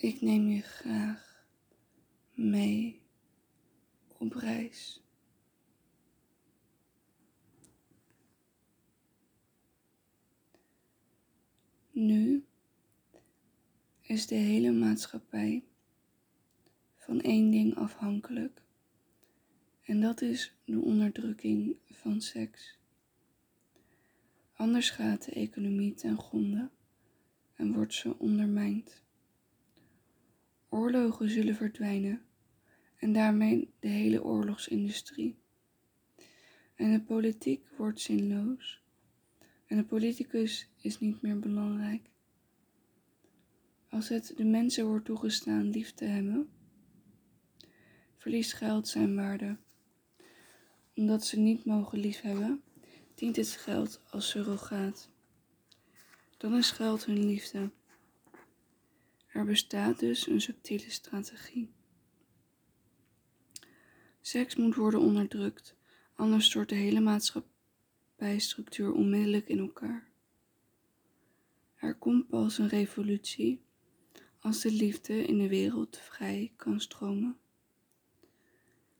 Ik neem je graag mee op reis. Nu is de hele maatschappij van één ding afhankelijk. En dat is de onderdrukking van seks. Anders gaat de economie ten gronde en wordt ze ondermijnd. Oorlogen zullen verdwijnen en daarmee de hele oorlogsindustrie. En de politiek wordt zinloos en de politicus is niet meer belangrijk. Als het de mensen wordt toegestaan lief te hebben, verliest geld zijn waarde. Omdat ze niet mogen liefhebben, dient het geld als surrogaat. Dan is geld hun liefde. Er bestaat dus een subtiele strategie. Seks moet worden onderdrukt, anders stort de hele maatschappijstructuur onmiddellijk in elkaar. Er komt pas een revolutie als de liefde in de wereld vrij kan stromen.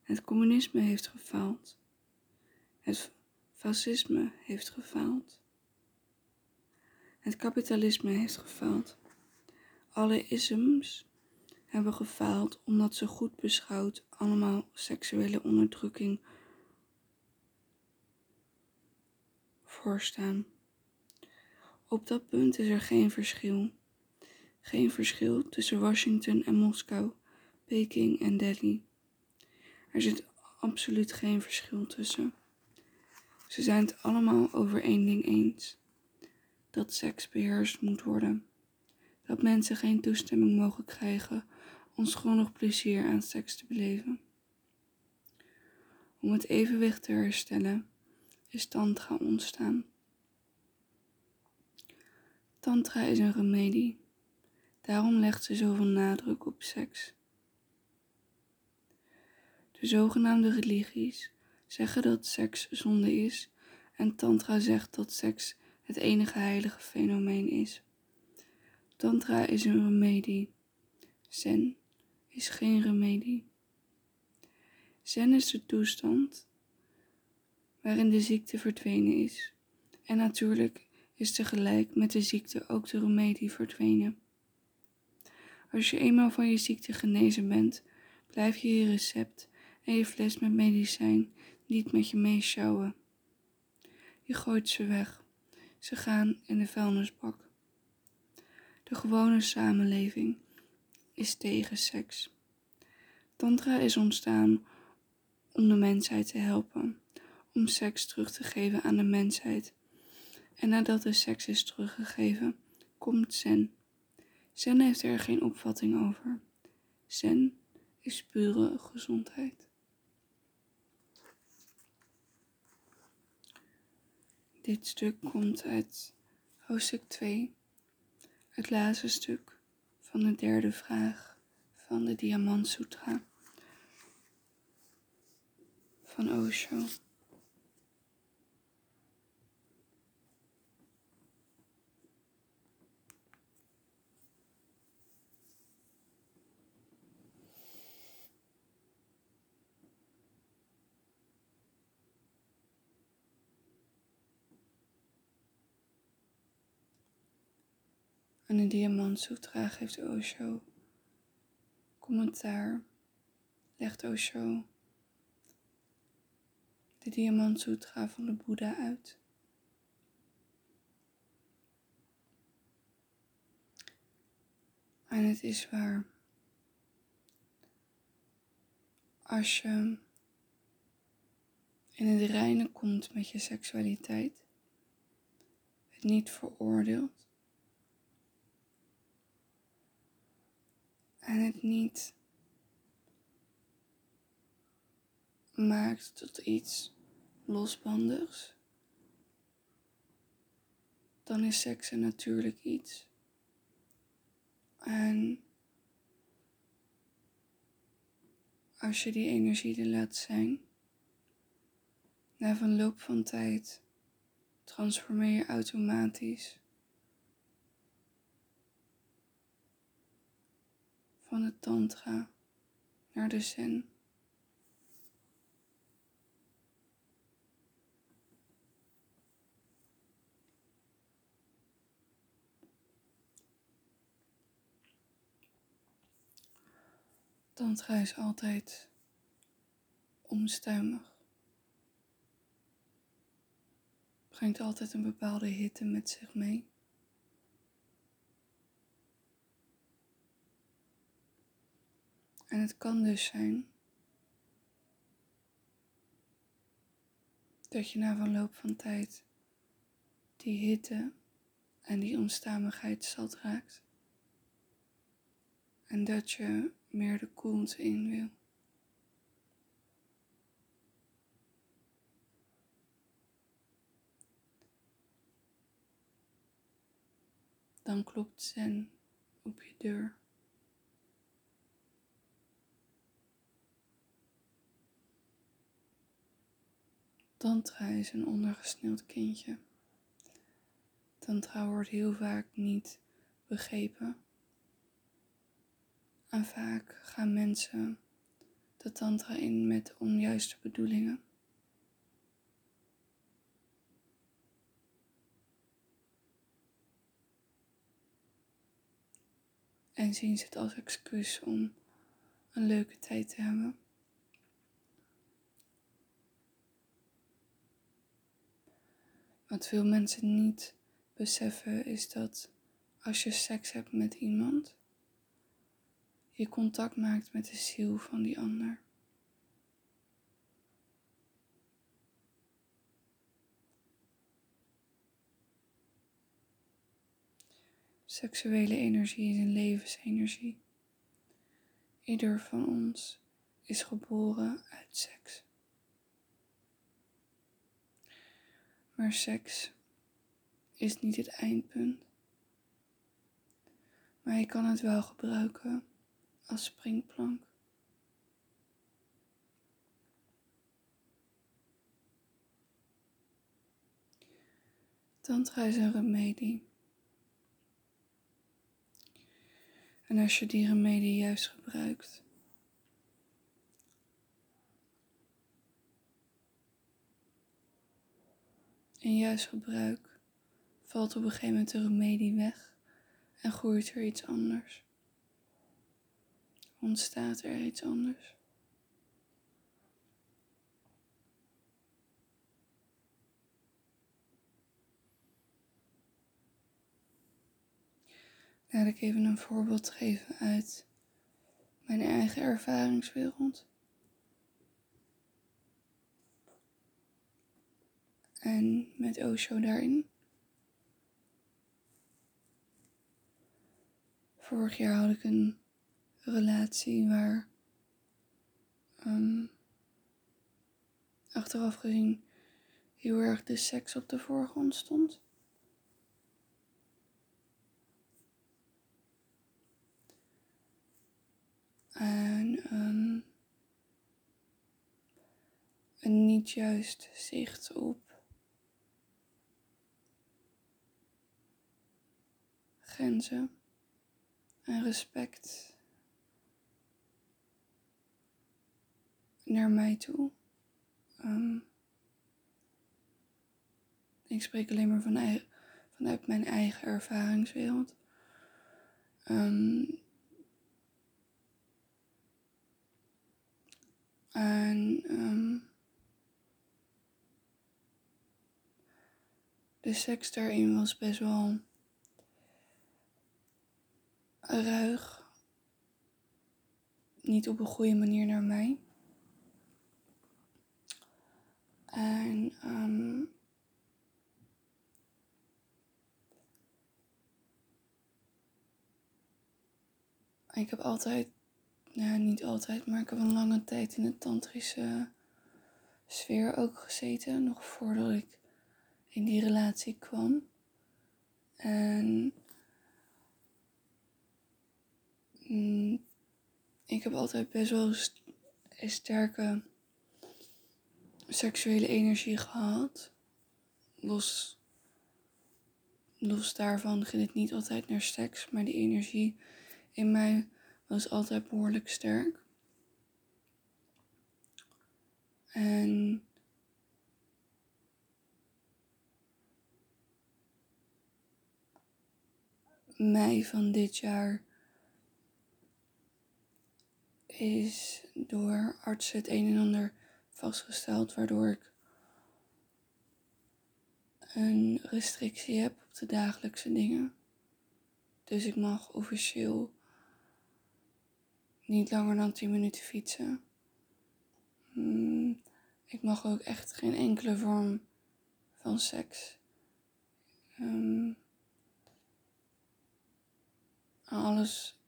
Het communisme heeft gefaald. Het fascisme heeft gefaald. Het kapitalisme heeft gefaald. Alle isms hebben gefaald omdat ze goed beschouwd allemaal seksuele onderdrukking voorstaan. Op dat punt is er geen verschil. Geen verschil tussen Washington en Moskou, Peking en Delhi. Er zit absoluut geen verschil tussen. Ze zijn het allemaal over één ding eens: dat seks beheerst moet worden. Dat mensen geen toestemming mogen krijgen onschuldig plezier aan seks te beleven. Om het evenwicht te herstellen is Tantra ontstaan. Tantra is een remedie, daarom legt ze zoveel nadruk op seks. De zogenaamde religies zeggen dat seks zonde is en Tantra zegt dat seks het enige heilige fenomeen is. Tantra is een remedie. Zen is geen remedie. Zen is de toestand waarin de ziekte verdwenen is. En natuurlijk is tegelijk met de ziekte ook de remedie verdwenen. Als je eenmaal van je ziekte genezen bent, blijf je je recept en je fles met medicijn niet met je meeschouwen. Je gooit ze weg. Ze gaan in de vuilnisbak. De gewone samenleving is tegen seks. Tantra is ontstaan om de mensheid te helpen, om seks terug te geven aan de mensheid. En nadat de seks is teruggegeven, komt Zen. Zen heeft er geen opvatting over. Zen is pure gezondheid. Dit stuk komt uit hoofdstuk 2, het laatste stuk van de derde vraag van de Diamant Sutra van Osho. De Diamant Sutra geeft Osho commentaar, legt Osho de Diamant Sutra van de Boeddha uit. En het is waar. Als je in het reine komt met je seksualiteit, het niet veroordeelt, en het niet maakt tot iets losbandigs, dan is seks een natuurlijk iets. En als je die energie er laat zijn, na verloop van tijd transformeer je automatisch van de tantra naar de zen. Tantra is altijd onstuimig. Brengt altijd een bepaalde hitte met zich mee. En het kan dus zijn dat je na verloop van tijd die hitte en die onstuimigheid zat raakt. En dat je meer de koelte in wil. Dan klopt zen op je deur. Tantra is een ondergesneeuwd kindje. Tantra wordt heel vaak niet begrepen. En vaak gaan mensen de tantra in met onjuiste bedoelingen. En zien ze het als excuus om een leuke tijd te hebben. Wat veel mensen niet beseffen is dat als je seks hebt met iemand, je contact maakt met de ziel van die ander. Seksuele energie is een levensenergie. Ieder van ons is geboren uit seks. Maar seks is niet het eindpunt. Maar je kan het wel gebruiken als springplank. Tantra is een remedie. En als je die remedie juist gebruikt, in juist gebruik valt op een gegeven moment de remedie weg en groeit er iets anders. Ontstaat er iets anders. Laat ik even een voorbeeld geven uit mijn eigen ervaringswereld. En met Osho daarin. Vorig jaar had ik een relatie waar um, achteraf gezien heel erg de seks op de voorgrond stond. En um, een niet juist zicht op grenzen en respect naar mij toe. Um, ik spreek alleen maar van, vanuit mijn eigen ervaringswereld. Um, en um, de seks daarin was best wel ruig. Niet op een goede manier naar mij. En um, ik heb altijd, nou niet altijd, maar ik heb een lange tijd in de tantrische sfeer ook gezeten, nog voordat ik in die relatie kwam. En mm, ik heb altijd best wel sterke seksuele energie gehad. Los, los daarvan ging het niet altijd naar seks, maar die energie in mij was altijd behoorlijk sterk. En mei van dit jaar is door artsen het een en ander vastgesteld, waardoor ik een restrictie heb op de dagelijkse dingen. Dus ik mag officieel niet langer dan 10 minuten fietsen. Hmm, ik mag ook echt geen enkele vorm van seks. Um, alles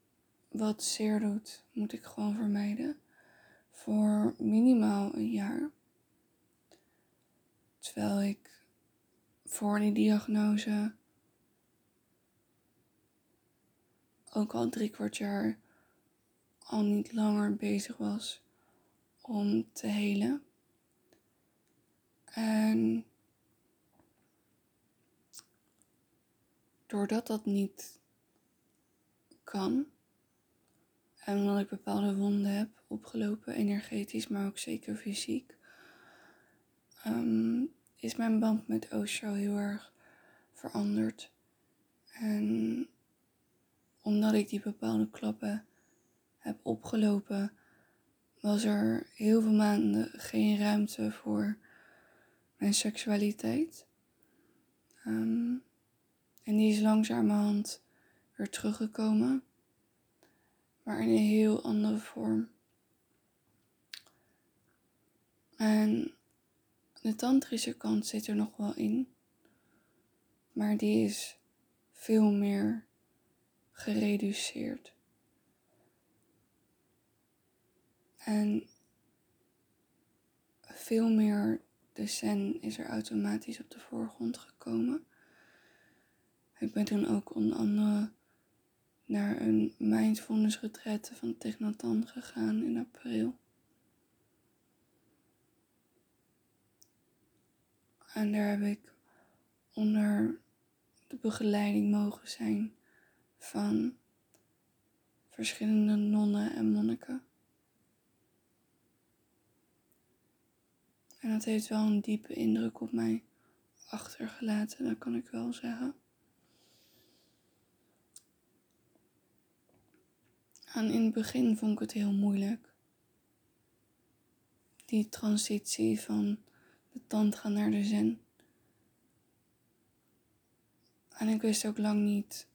wat zeer doet, moet ik gewoon vermijden. Voor minimaal een jaar. Terwijl ik voor die diagnose ook al drie kwart jaar al niet langer bezig was om te helen. En doordat dat niet kan, en omdat ik bepaalde wonden heb opgelopen, energetisch, maar ook zeker fysiek, um, is mijn band met Osho heel erg veranderd. En omdat ik die bepaalde klappen heb opgelopen, was er heel veel maanden geen ruimte voor mijn seksualiteit. Um, en die is langzamerhand weer teruggekomen, maar in een heel andere vorm. En de tantrische kant zit er nog wel in, maar die is veel meer gereduceerd. En veel meer de zen is er automatisch op de voorgrond gekomen. Ik ben toen ook onder andere naar een mindfulness retraite van Technatan gegaan in april. En daar heb ik onder de begeleiding mogen zijn van verschillende nonnen en monniken. En dat heeft wel een diepe indruk op mij achtergelaten, dat kan ik wel zeggen. En in het begin vond ik het heel moeilijk. Die transitie van de tantra naar de zen. En ik wist ook lang niet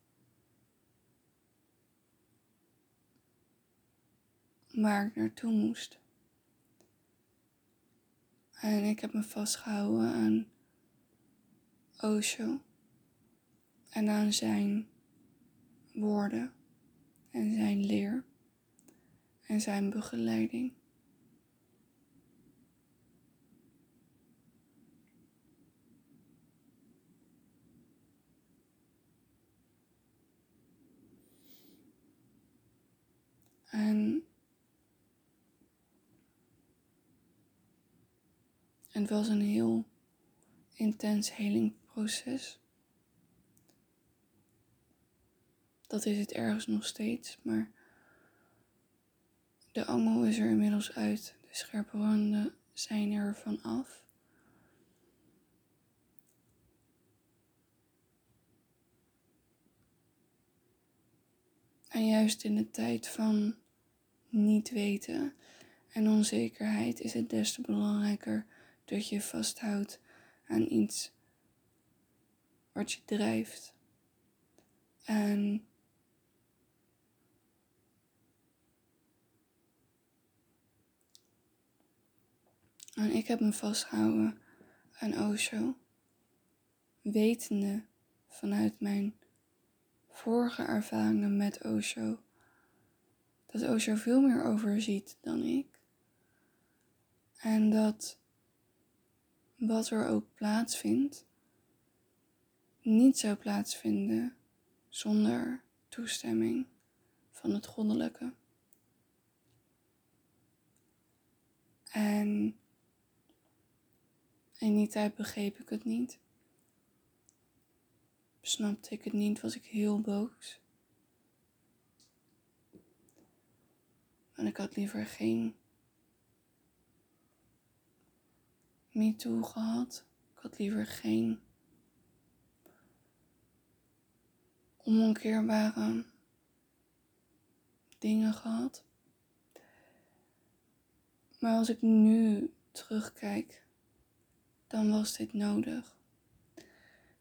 waar ik naartoe moest. En ik heb me vastgehouden aan Osho en aan zijn woorden en zijn leer en zijn begeleiding. En het was een heel intens helingproces. Dat is het ergens nog steeds, maar de angel is er inmiddels uit. De scherpe randen zijn er van af. En juist in de tijd van niet weten en onzekerheid is het des te belangrijker dat je vasthoudt aan iets wat je drijft. En En ik heb me vastgehouden aan Osho, wetende vanuit mijn vorige ervaringen met Osho dat Osho veel meer overziet dan ik. En dat wat er ook plaatsvindt, niet zou plaatsvinden zonder toestemming van het goddelijke. En in die tijd begreep ik het niet. Snapte ik het niet, was ik heel boos. En ik had liever geen MeToo gehad. Ik had liever geen onomkeerbare dingen gehad. Maar als ik nu terugkijk, dan was dit nodig.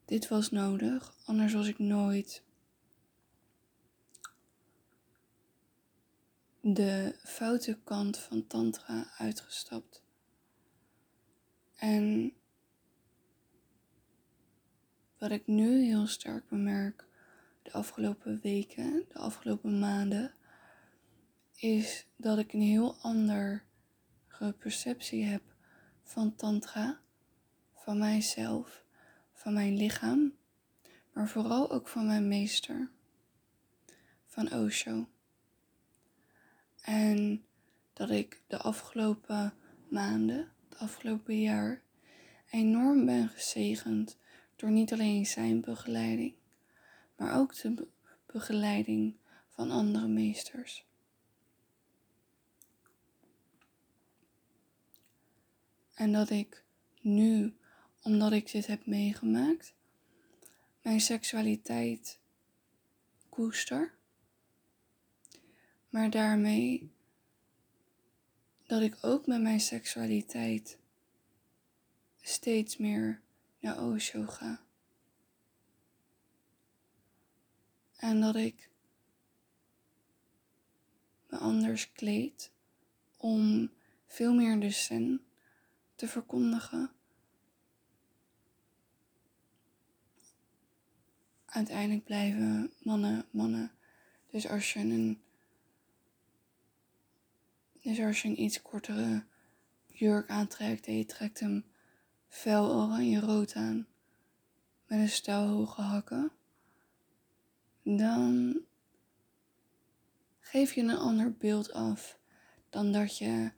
Dit was nodig, anders was ik nooit de foute kant van Tantra uitgestapt. En wat ik nu heel sterk bemerk de afgelopen weken, de afgelopen maanden, is dat ik een heel andere perceptie heb van Tantra, van mijzelf, van mijn lichaam, maar vooral ook van mijn meester, van Osho. En dat ik de afgelopen maanden, het afgelopen jaar, enorm ben gezegend door niet alleen zijn begeleiding, maar ook de begeleiding van andere meesters. En dat ik nu, omdat ik dit heb meegemaakt, mijn seksualiteit koester. Maar daarmee dat ik ook met mijn seksualiteit steeds meer naar Osho ga. En dat ik me anders kleed om veel meer de zen te verkondigen. Uiteindelijk blijven mannen mannen. Dus als je een, dus als je een iets kortere jurk aantrekt en je trekt hem fel oranje rood aan met een stijl hoge hakken, dan geef je een ander beeld af dan dat je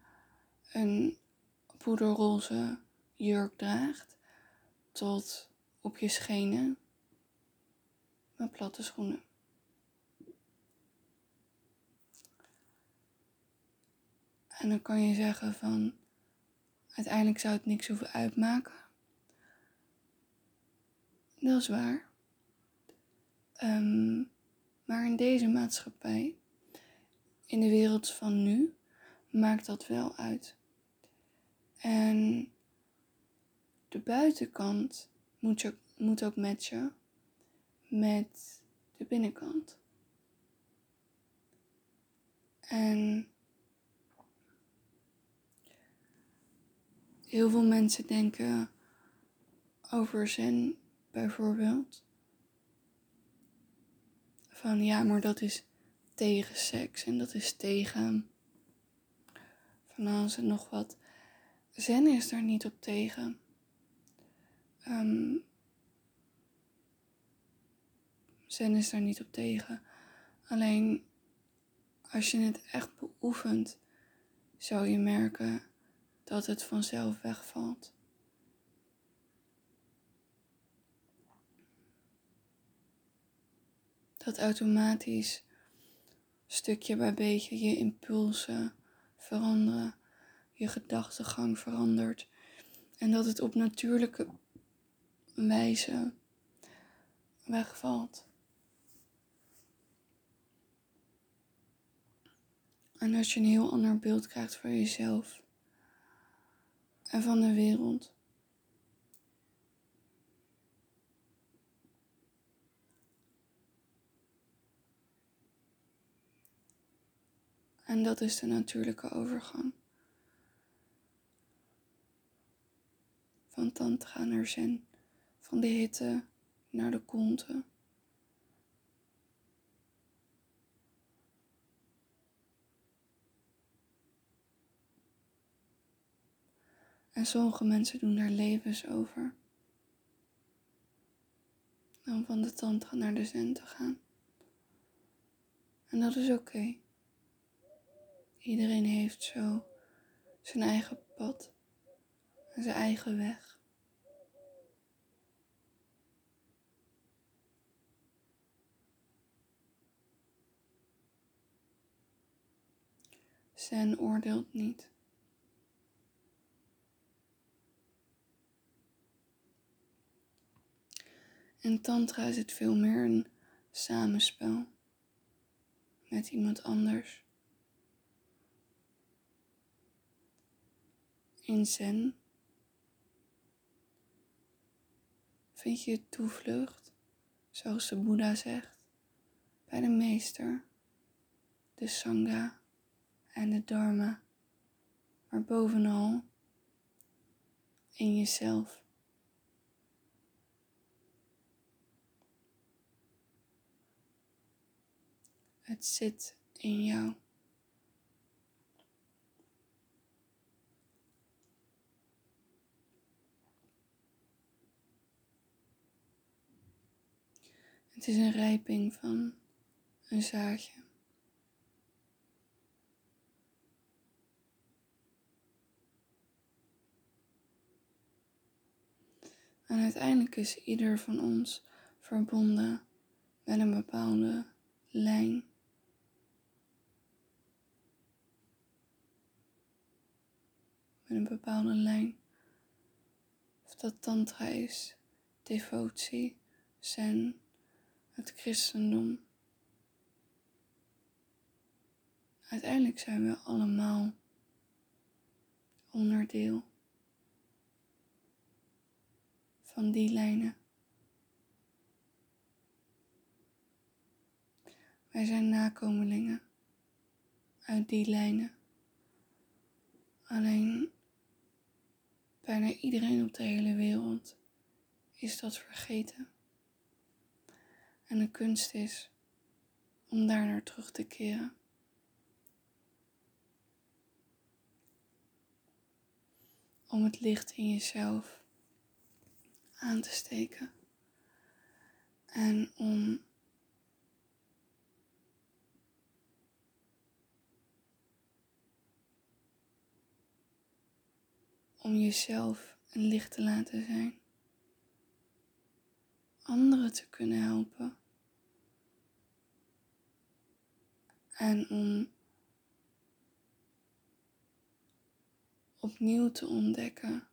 een poederroze jurk draagt tot op je schenen met platte schoenen. En dan kan je zeggen van uiteindelijk zou het niks hoeven uitmaken. Dat is waar. Um, maar in deze maatschappij, in de wereld van nu, maakt dat wel uit. En de buitenkant moet, moet ook matchen met de binnenkant. En heel veel mensen denken over zen bijvoorbeeld. Van ja, maar dat is tegen seks en dat is tegen van alles en nog wat. Zen is daar niet op tegen. Um, zen is daar niet op tegen. Alleen als je het echt beoefent, zou je merken dat het vanzelf wegvalt. Dat automatisch stukje bij beetje je impulsen veranderen je gedachtegang verandert en dat het op natuurlijke wijze wegvalt. En als je een heel ander beeld krijgt van jezelf en van de wereld. En dat is de natuurlijke overgang. van tantra naar zen, van de hitte naar de konte. En sommige mensen doen daar levens over. Om van de tantra naar de zen te gaan. En dat is oké. Iedereen heeft zo zijn eigen pad en zijn eigen weg. Zen oordeelt niet. In Tantra is het veel meer een samenspel met iemand anders. In Zen vind je toevlucht, zoals de Boeddha zegt, bij de meester, de Sangha en de Dharma, maar bovenal in jezelf. Het zit in jou. Het is een rijping van een zaadje. En uiteindelijk is ieder van ons verbonden met een bepaalde lijn. Met een bepaalde lijn. Of dat tantra is, devotie, zen, het christendom. Uiteindelijk zijn we allemaal onderdeel van die lijnen. Wij zijn nakomelingen uit die lijnen. Alleen bijna iedereen op de hele wereld is dat vergeten. En de kunst is om daar naar terug te keren. Om het licht in jezelf aan te steken. En om om jezelf een licht te laten zijn anderen te kunnen helpen. En om opnieuw te ontdekken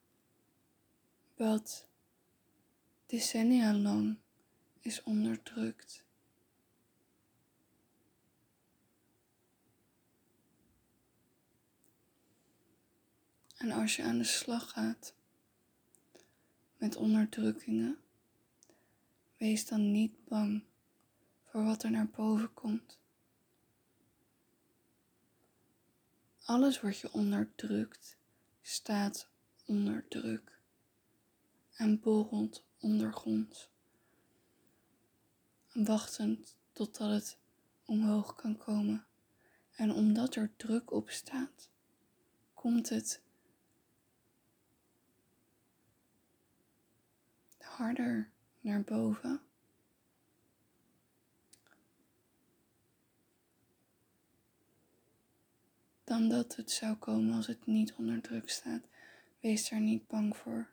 wat decennia lang is onderdrukt. En als je aan de slag gaat met onderdrukkingen, Wees dan niet bang voor wat er naar boven komt. Alles wat je onderdrukt staat onder druk en borrelt ondergronds, wachtend totdat het omhoog kan komen. En omdat er druk op staat, komt het harder naar boven. Dan dat het zou komen als het niet onder druk staat. Wees daar niet bang voor.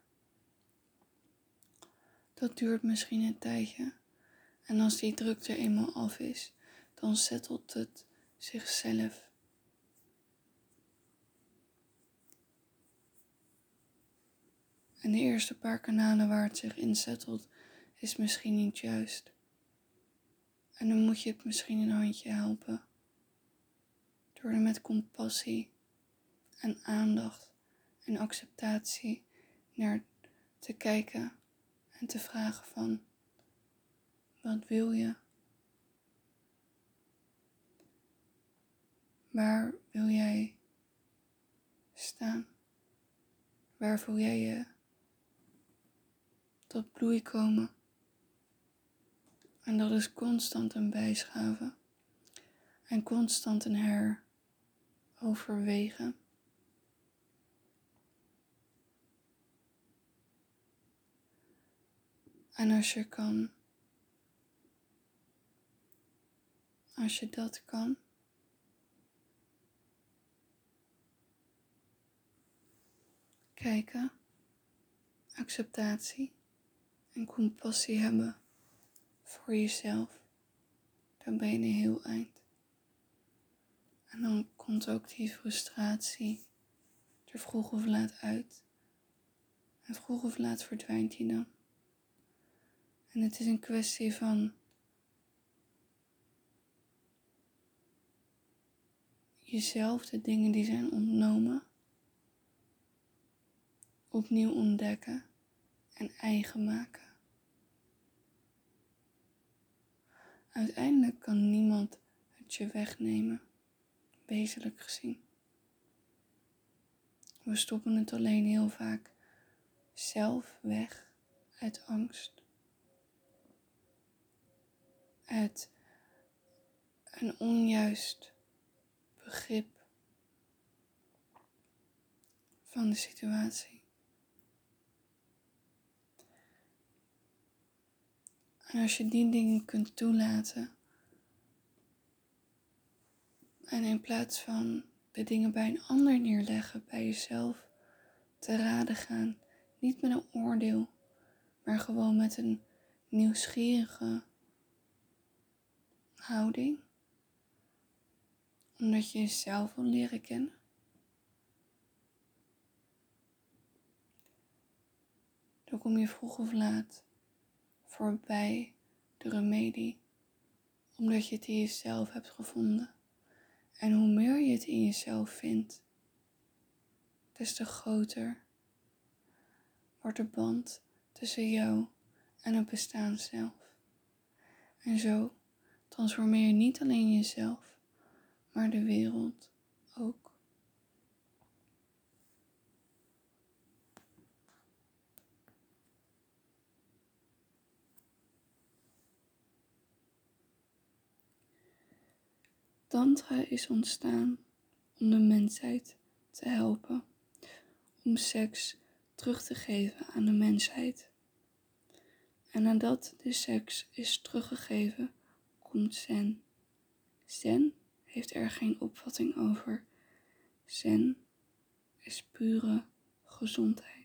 Dat duurt misschien een tijdje. En als die druk er eenmaal af is, dan settelt het zichzelf. En de eerste paar kanalen waar het zich in settelt, is misschien niet juist. En dan moet je het misschien een handje helpen. Door er met compassie en aandacht en acceptatie naar te kijken en te vragen van wat wil je? Waar wil jij staan? Waar voel jij je tot bloei komen? En dat is constant een bijschaven en constant een heroverwegen. En als je kan, als je dat kan, kijken, acceptatie en compassie hebben voor jezelf, dan ben je een heel eind. En dan komt ook die frustratie er vroeg of laat uit. En vroeg of laat verdwijnt die dan. En het is een kwestie van jezelf de dingen die zijn ontnomen opnieuw ontdekken en eigen maken. Uiteindelijk kan niemand het je wegnemen, wezenlijk gezien. We stoppen het alleen heel vaak zelf weg uit angst. Uit een onjuist begrip van de situatie. En als je die dingen kunt toelaten, en in plaats van de dingen bij een ander neerleggen, bij jezelf te raden gaan, niet met een oordeel, maar gewoon met een nieuwsgierige houding, omdat je jezelf wil leren kennen. Dan kom je vroeg of laat voorbij de remedie, omdat je het in jezelf hebt gevonden. En hoe meer je het in jezelf vindt, des te groter wordt de band tussen jou en het bestaan zelf. En zo transformeer je niet alleen jezelf, maar de wereld ook. Tantra is ontstaan om de mensheid te helpen, om seks terug te geven aan de mensheid. En nadat de seks is teruggegeven, komt Zen. Zen heeft er geen opvatting over. Zen is pure gezondheid.